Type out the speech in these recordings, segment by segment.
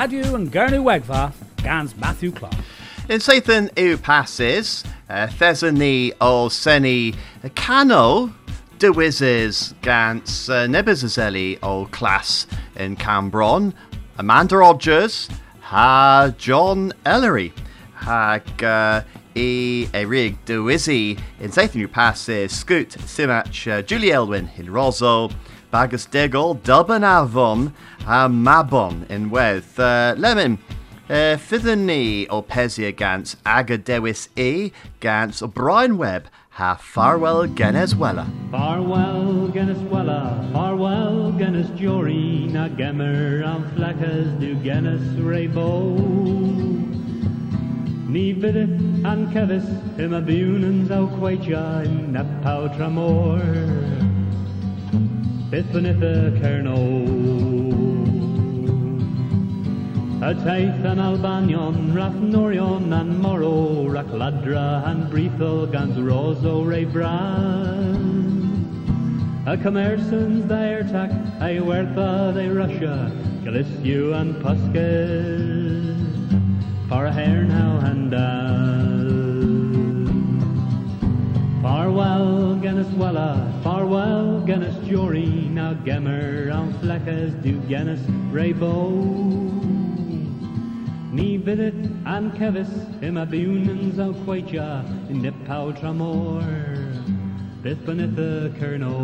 And Gernu Wegva, Gans Matthew Clark. In Sathan eu passes, uh, Thesany o Seni Cano, Dewises Gans uh, Nebizazeli class in Cambron, Amanda Rogers, ha John Ellery, hag uh, e erig Dewizy in Sathan eu passes, Scoot Simach uh, Julie Elwyn in Rosso, Bagus Degol, Dublin Avon, a Mabon in Weth, uh, Lemon. Uh, Fyddwn ni o gans aga dewis e gans o Brian Webb ha farwell Geneswella. Farwell Geneswella, farwell Genes Jory, na gemmer am fleckes du Genes Rebo. Ni vidith an kevis im a bunens au quaja in nepau tramor. Bith benitha kerno. A taith an Albanion, Rathnorion and Moro, Rakladra and Brethel, Gans Roso Ray Bran. A commerçants they attack, a Wertha they Russia, Galiciu and Puskes, for a hair now and Farewell, Geneswella, farewell, Genes Jory, now Gemmer, and Fleckes, du Genes Raybo. Ni vidit an kevis im a bunans au quaja in nip pau tramor Bith benitha kerno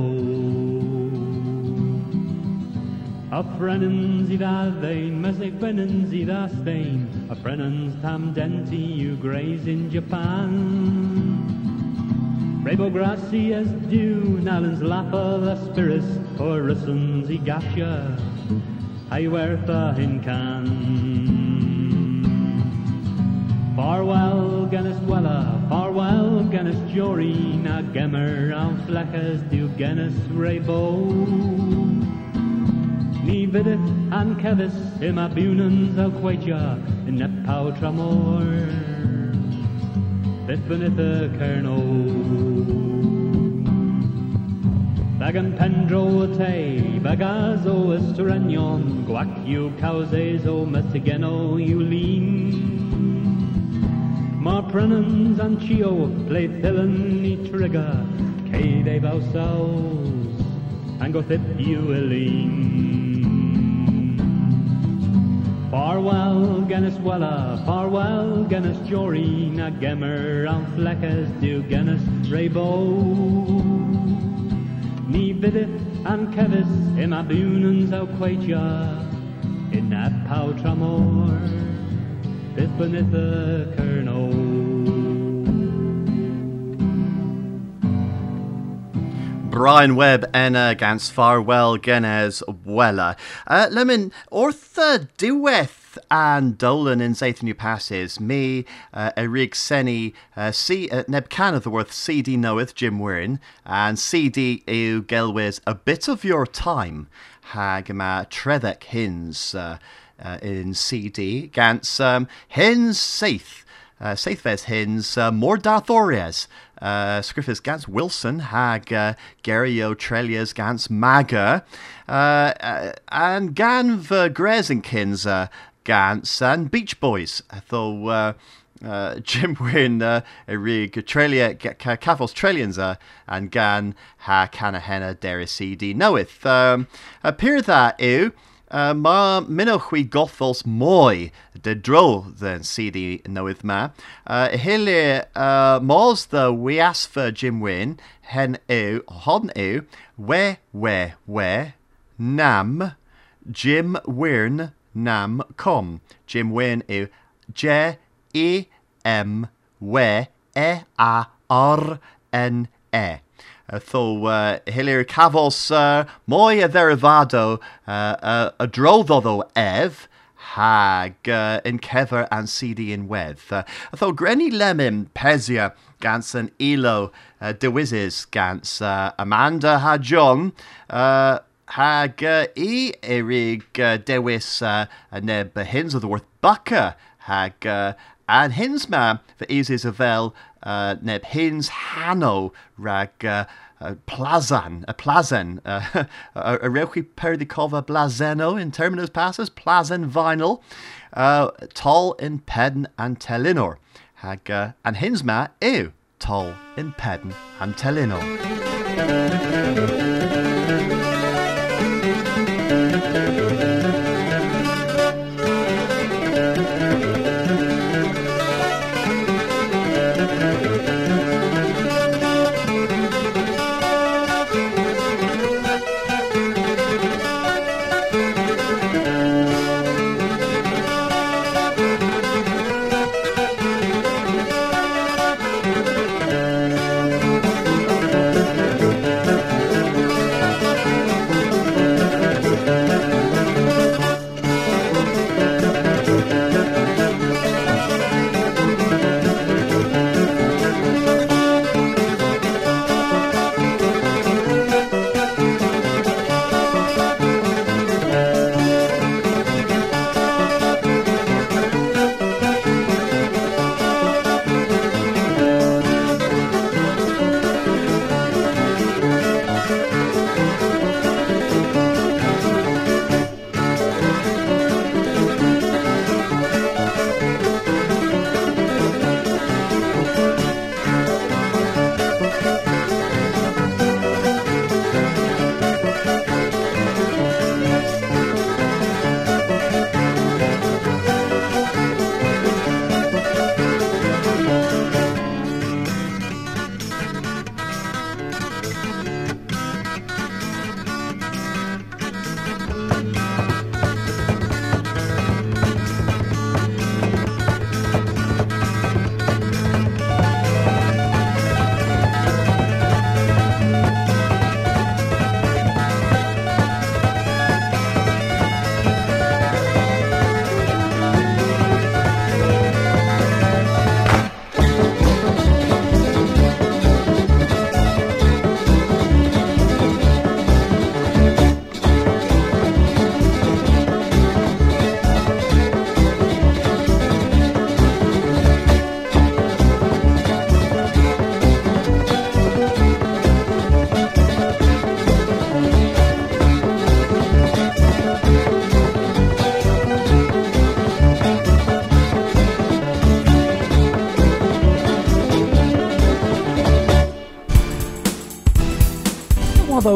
A frenans i dain mesig benans i da stain A frenans tam denti you graze in Japan Rebo grassi as dew nalens lapa the spirits or rissons i gasha I wertha in can Farewell, Geneswella, farewell, Genes Jory, na gemmer an fleches du Genes Rebo. Ni vidith an kevis im a bunans au quaja in nepau tramor. Bith benitha kerno. Bagan pendro te, bagazo estrenion, guacu causezo metigeno you lean. Ma prenans an chio, play thillen ni trigger, cade e bausaus, and go thip you eleen. Farewell, Geneswella, farewell, Genes Jory, na gemmer an fleckes du Genes Rebo. Ni vidith an kevis im abunans au quaja, in that pow tramor. Bith benitha kerno. Brian Webb enna gans farwell Genes Wella. Uh, Lemon, ortha diweth and Dolan in Zathanu passes, me, uh, Erig Seni, uh, C, uh, Nebcanath worth CD knoweth Jim Wearne, and CD eu gelwis a bit of your time, hag ma trethek hins, uh, uh, in CD, gans um, hins saith, uh, Seithves hins uh, more dathorias. Uh, Scriffis gans Wilson hag uh, Gerio gans Maga. Uh, uh, and gan ver Grezinkins uh, gans and Beach Boys. Though uh, uh, Jim Wearne uh, rig Trelia uh, and gan ha canahena deri CD knoweth. Um, appear that ew. Uh, ma minoch wi gothos moi de dro CD knoweth ma. Uh, hele uh, mos the wiasfa Jim Wearne hen ew hon ew we we we nam Jim Wearne nam com Jim Wearne ew J E M we e a r n e. Uh, tho uh, hilir cafos uh, moi a derivado uh, uh, ev hag uh, in kever and CD in wedd. Uh, tho lemon pesia gans an ilo uh, dewises gans uh, Amanda ha John uh, hag uh, e erig uh, dewis uh, neb hins of the worth bucker hag uh, and hins ma for eases avel uh, neb hins hano rag uh, plazan, a plazan, uh, a rewchi perdicova blazeno in terminus passes, plazan vinyl, uh, tall in pedn and telinor. Hag, uh, and hinsma ew, tall in pedn and telinor.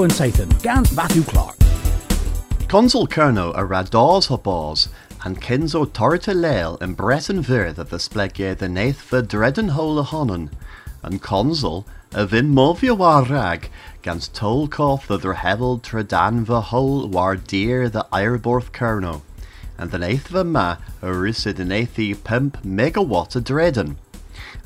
And Satan, Gans Matthew Clark. Consul Kerno a radás habás and Kinzo torta leil in bressen vird of the splegge the nath for dreaden hole honon, and consul a vin movia war rag gans tol koth of the hevel tredan the hole war dear the airborth kerno, and the nath ma a rusid nathi pimp megawatt a dreaden,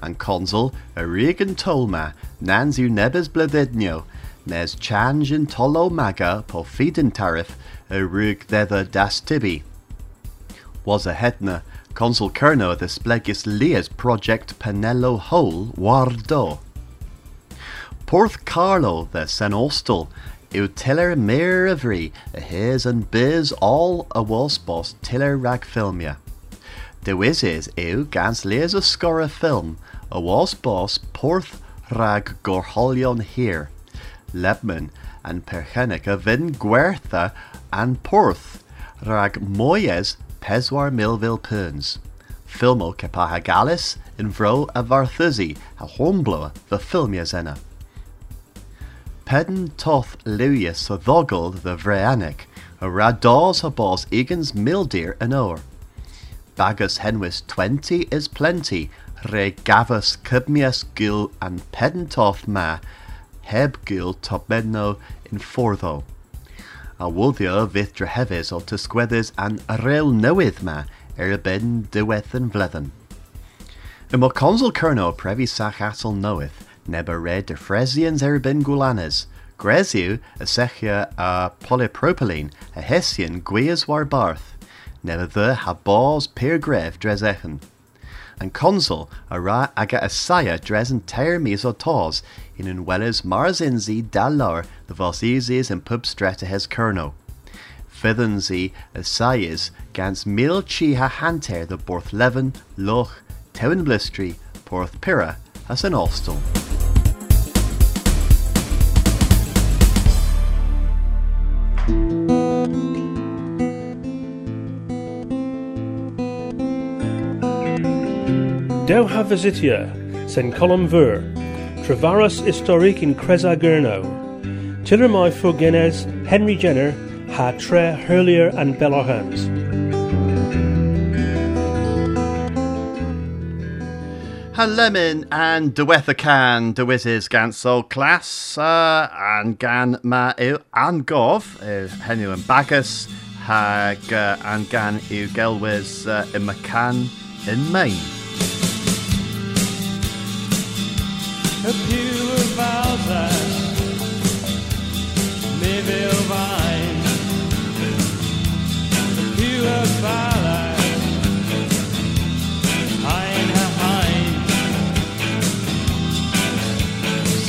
and consul a regan tolma nanzu nebes bledidnio nes change in tolo maga po feeding tariff a rug thither das tibi. Was a hetna consul kerno the splegis lias project Penello hole wardo. Porth Carlo the sen ostel eu tiller meer avri a his and biz all a was boss tiller rag filmia. De wiz is eu gans lees a score film a was boss porth rag gorholion here. Lebman and Perchenica vin Guertha and Porth rag moyes peswar milvil puns. Filmo kepahagalis in vro a a hornblower the filmia zena. Pedden toth Lewis so thogald the vreanic, a radors habos egans mildir an or. Bagus henwis twenty is plenty, re gavus cubmias gil and pedden toth ma heb gil topmenno in fortho. A woddio fydd drehefys o tysgweddys an reil newydd ma er y ben diwedd yn fledden. Y mo consul Kerno previ sach asol newydd, neb a red de fresians er ben gwlanes, gresiw a sechia a polypropylene a hesian gwias war barth, neb a dde ha bos peer gref dres and consul a ra aga asaya dresen teir mis o tos in un weles mars inzi dalar the vosizis and pub strata hes kerno. Fithenzi asayis gans mil chi ha hanter the borth leven, loch, tewen blistri, porth pira as an allston. Dew ha visitia, sen colum ver, Travaras historic in Cresa Gurno. Tiller my Fugenes, Henry Jenner, ha tre Hurlier and Bellarhams. Lemon and Dywetha Can, Dywysis gan so class, uh, and gan ma yw angof, yw henw yn bagus, hag uh, and gan yw gelwys uh, y macan yn main.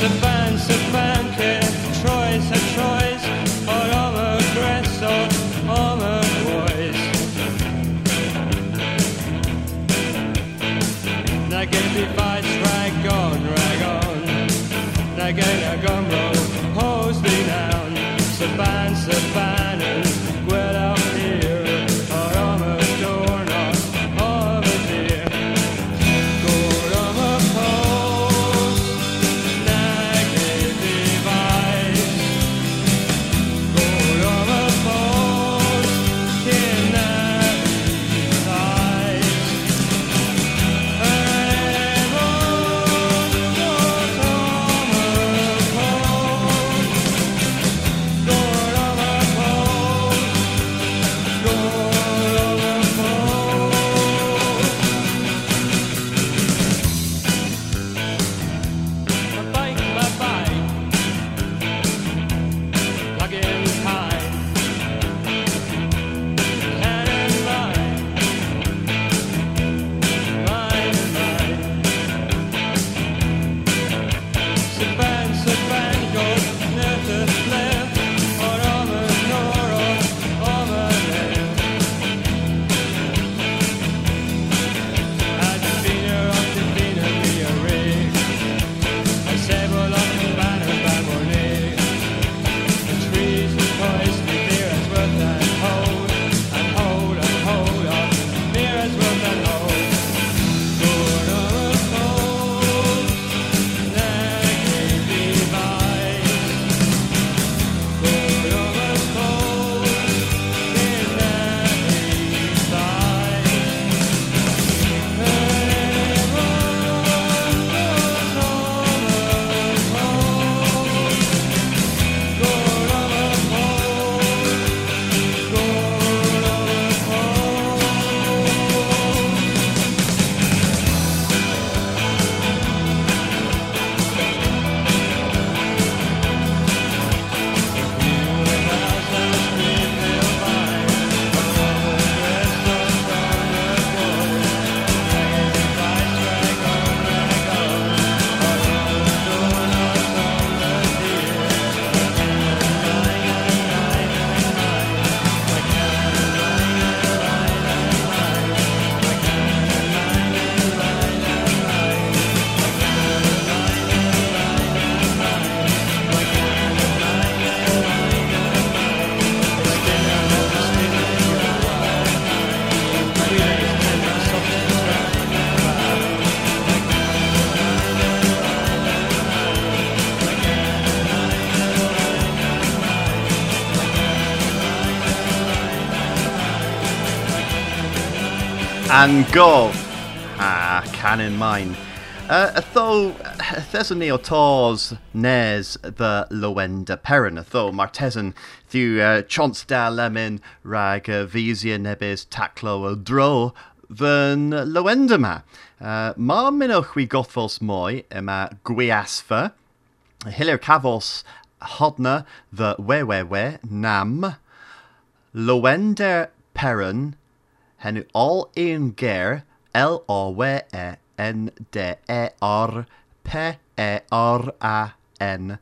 Saban, Saban, que Troyes, And go! Ah, cannon mine. Uh, atho, thesony o tors nes the Lowender Peran, atho martesan thu uh, chons da lemon rag uh, visia nebis taclo o dro than Lowender ma. Uh, ma minoch we gothos moi ema gwiasfa, hilir cavos hodna the we we we nam, Lowender Peran Hen all in ger L O W E N D E R P E R A N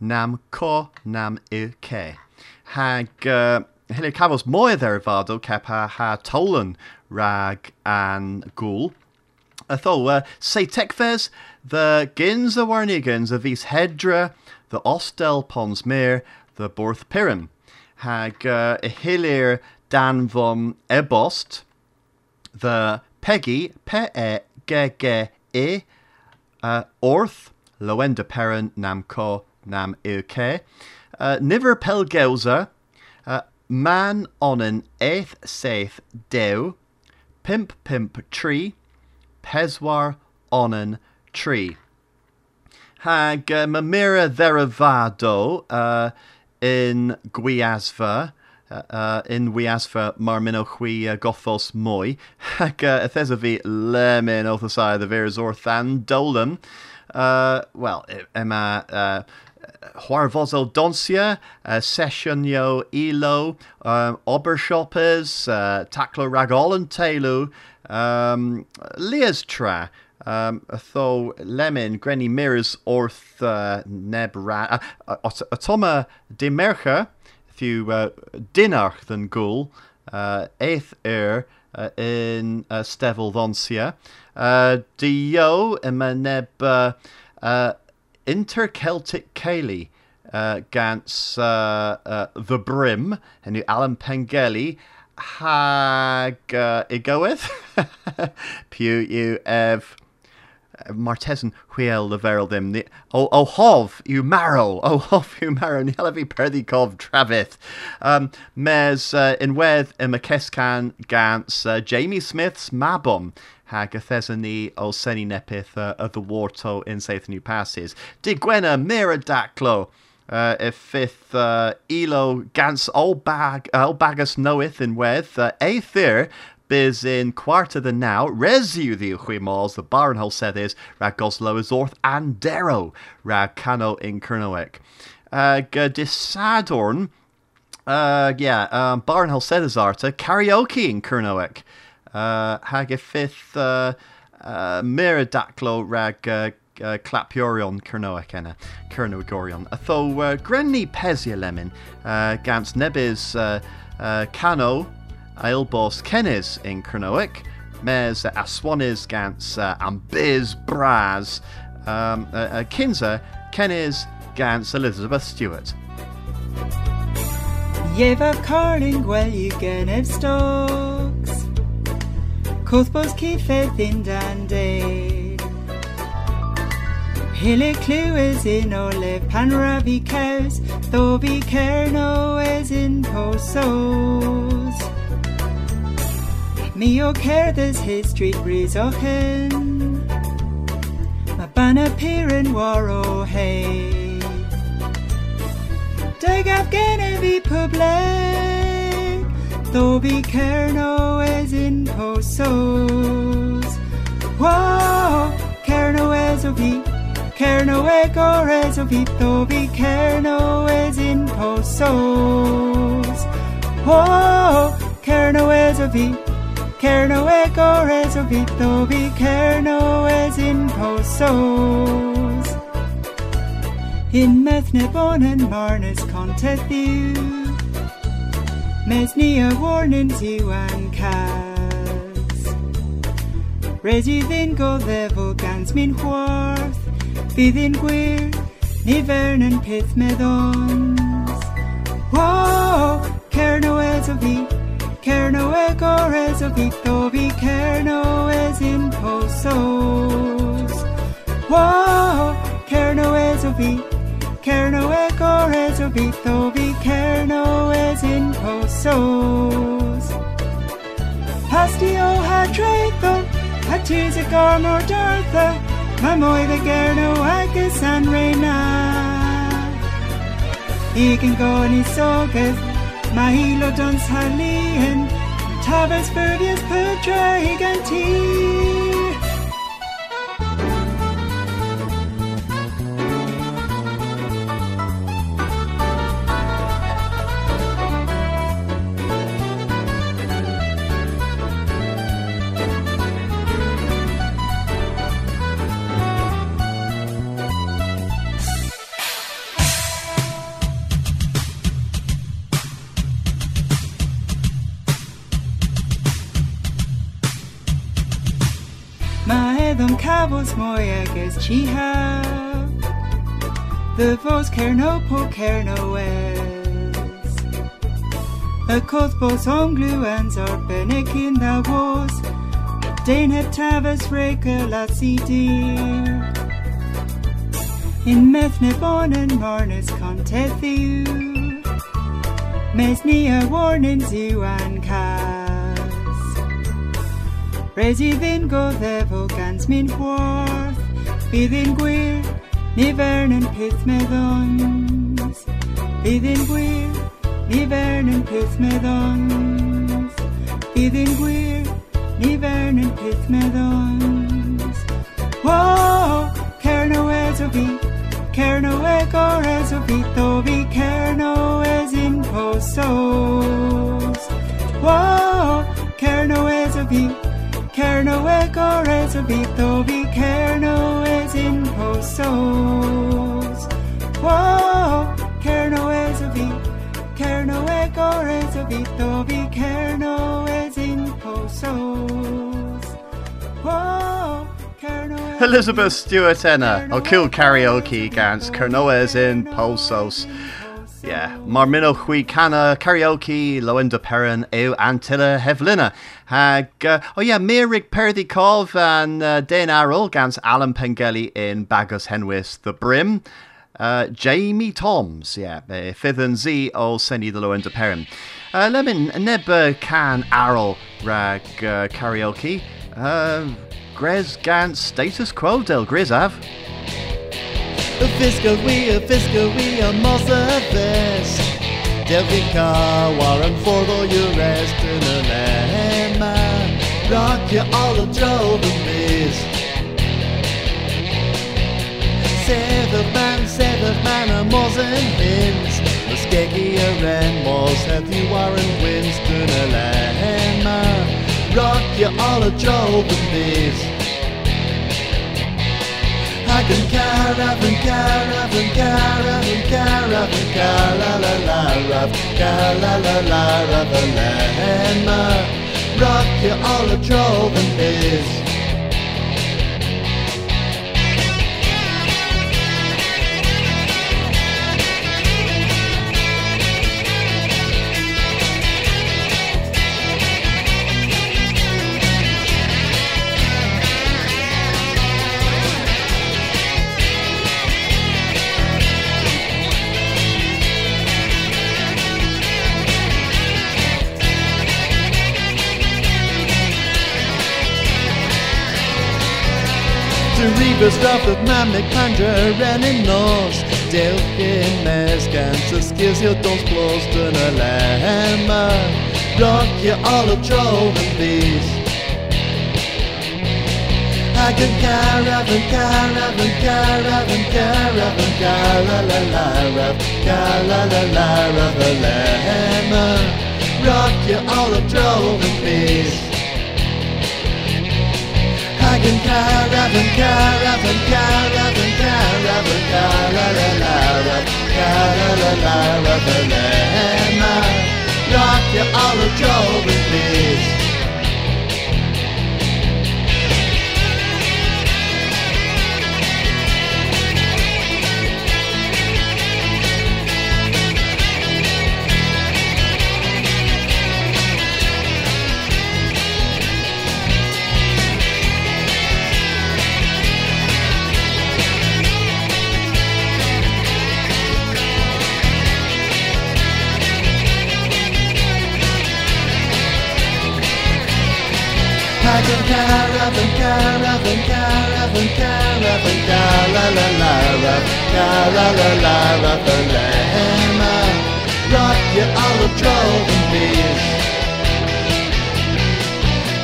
nam co nam ke. Hag uh, Hilly cafos mwy dder fado cep ha tolan rag an gŵl. Atho, uh, say tekfes, the gins the warnigans of these hedra, the ostel pons mere, the borth pirin. hag uh, hilir dan vom ebost, the Peggy, pe e ge ge e, uh, orth, Lowender Peran nam ko nam uke, uh, niver pelgeuza, uh, man onen eighth saith dew, pimp pimp tree, peswar onen tree. Hag uh, mamira theravado uh, in Guiasva, uh, uh, in Wiasfa marmino hui uh, gothos moi, hag uh, ethesavi lemon othosai the veras orthan dolan. Uh, well, emma uh, Huarvozo Doncia, uh, Sessionio Elo, um, Obershoppers, uh, Taklo Ragolan Telu, um, Liastra, um, tho lemon grenny mirrors orth uh, nebra uh, atoma de few uh, dinarch than ghoul uh, eighth er uh, in uh, stevel vonsia uh, dio ema neb uh, inter-Celtic Cayley uh, gans the brim and Alan Pengelly hag uh, igoeth pew you ev Martesan chwiel le veril dim ni o o hov you marrow o hov you marrow ni helavi perdi cov travith um mes uh, in wedd y Macescan gans uh, Jamie Smith's Mabon hag y thesani o seni nepith uh, of the warto in saith new passes. Di gwena mira daclo uh, fifth uh, elo gans all bag all bagus knoweth in wedd uh, eighth Biz in quarter the now, resu the Huimals, the Barnhole is Rag Goslow is Orth and Darrow, Rag Cano in Kernoek. Uh, Gadisadorn, uh, yeah, um, Barnhole Sedazarta, karaoke in Kernoek. Uh, hag fifth, uh, uh, Miradaclo Rag, uh, uh, Clapiorion Kernoek enna, Kernogorion. Atho, uh, Grenny Pesia Lemon, uh, Gans Nebis, uh, uh, Cano, Ailbos Kennis in Cronoic, Mes Aswanis Gans uh, Ambiz Braz, um, uh, uh, Kinza Kennis Gans Elizabeth Stewart. Yeva carling well you can have stocks. Cothbos kifeth in dande. Hille clue is in ole panravi cows, care no as in posos. Mi o cerddys his street breeze o hyn Mae ban appearan war o hei Deg af gen e fi public Though fi cerno es in posos Whoa, cerno es o fi Cerno e gores o fi Though fi cerno es in posos Whoa, cerno es o fi Cerno e gores o vito vi cerno es in posos. In methne bon and marnes contet you. Mes ni a warnin you an cas Resi ddyn go ddefo gans min Bydd yn gwir ni vernon pith meddons Whoa, cerno es o vito Cerno e gores o vito vi cerno es in posos. Whoa, cerno es o vi, cerno e gores o vito vi cerno es in posos. Pastio ha treitho, ha tis a garmor dartha, ma moi the gerno agus an reina. Igen go sogas, Mahilo dons halien, Tabes verdies per gigantii. cabos moi agus chiha The vos care no po care no es Y cothbos ongluans arbennig in the was. Dain het tafas reka la si dear. In methne bon and marnus contethiu. Mes ni a warnin zu an cas. Resi ddyn go ddefo gans min hwarth. Bydd yn gwir, nifer yn peth meddons. Bydd yn gwir, nifer yn peth meddons. Bydd yn gwir, nifer yn peth meddons. Wow, cer no es o fi, cer no e gores o fi, do fi cer no es in posos. Wow, cer no es o fi, cer no e gores o fi, do fi no es in posos. Wow, cer no es o fi, cer no e gores o fi, do fi no es in posos. Fi, Elizabeth Stewart Enna, o kill karaoke gans Kernoes in Polsos. Yeah, Marmino Hui Cana karaoke Lowender Peran Eu Antilla Hevlina. Hag, uh, oh yeah, Mirig Perdi Cov and uh, Dane Arrow gans Alan Pengelly in Bagus Henwis The Brim. Uh, Jamie Toms, yeah, uh, Fifth and Z o Senny the Lowender Peran. Uh, Lemon Neb Can Arrow Rag uh, karaoke. Uh, Grez Gans Status Quo Del Grizav. Fiscal we, a fiscal we, a vicar, warren for the you rest in a man. Rock you all the drove and biz. Seventh man, seventh man, a moss and bins. The skeggy a ren, moss have you warren Winston a land man. Rock you all the drove and biz. I can caravan, caravan, caravan, caravan, car la la la rav, car la la la rav, a landmark. Rock you all a trove and biz. Reaver stuff of mammoth and in skills you don't close to the llama Rock you all a trove and I can caravan, caravan, caravan, caravan, caravan, caravan, caravan, Rock you all a trove and bees Can caravan, caravan, caravan, caravan, caravan, caravan, caravan, Rock you all a drove and please. Caravan, caravan, caravan, caravan, la la la la, la la rock you all of drove and beers.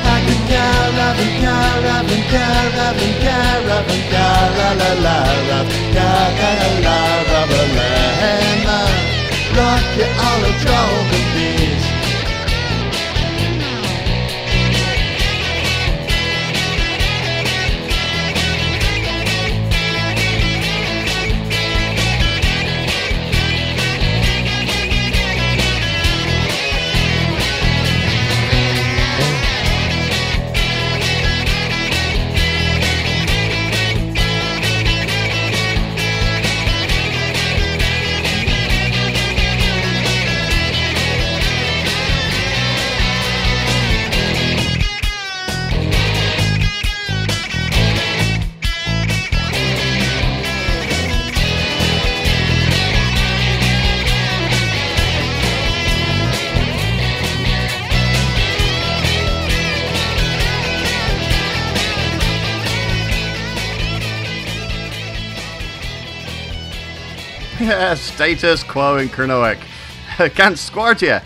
I can caravan, caravan, caravan, caravan, la la la la, la la rock you all of drove and Status quo in Cernoic. Gant Squartia.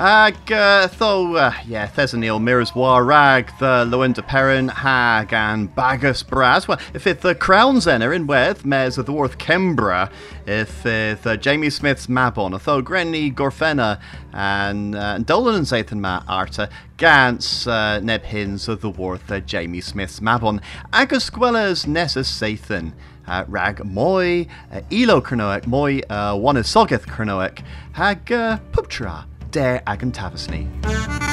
Ag uh, uh, yeah, Thesaniel mirrors war rag, the Lewin Perrin, hag, and Bagus Braz. Well, if it the Crown Zenner in Weth, Mes of the Worth Kembra, if it the Jamie Smith's Mabon, tho Grenny Gorfena, and uh, Dolan and Zathan Ma Arta, Gans uh, Neb Hins of the Worth uh, Jamie Smith's Mabon, Agus Gwellas Nessus Zathan. Uh, rag moi uh, ilo Cernoic, moi uh, one sogeth Cernoic, hag uh, puptra de ag.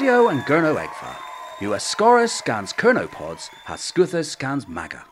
And Gurno Egfa. US Scorus scans Kernopods, has Scuthus scans Maga.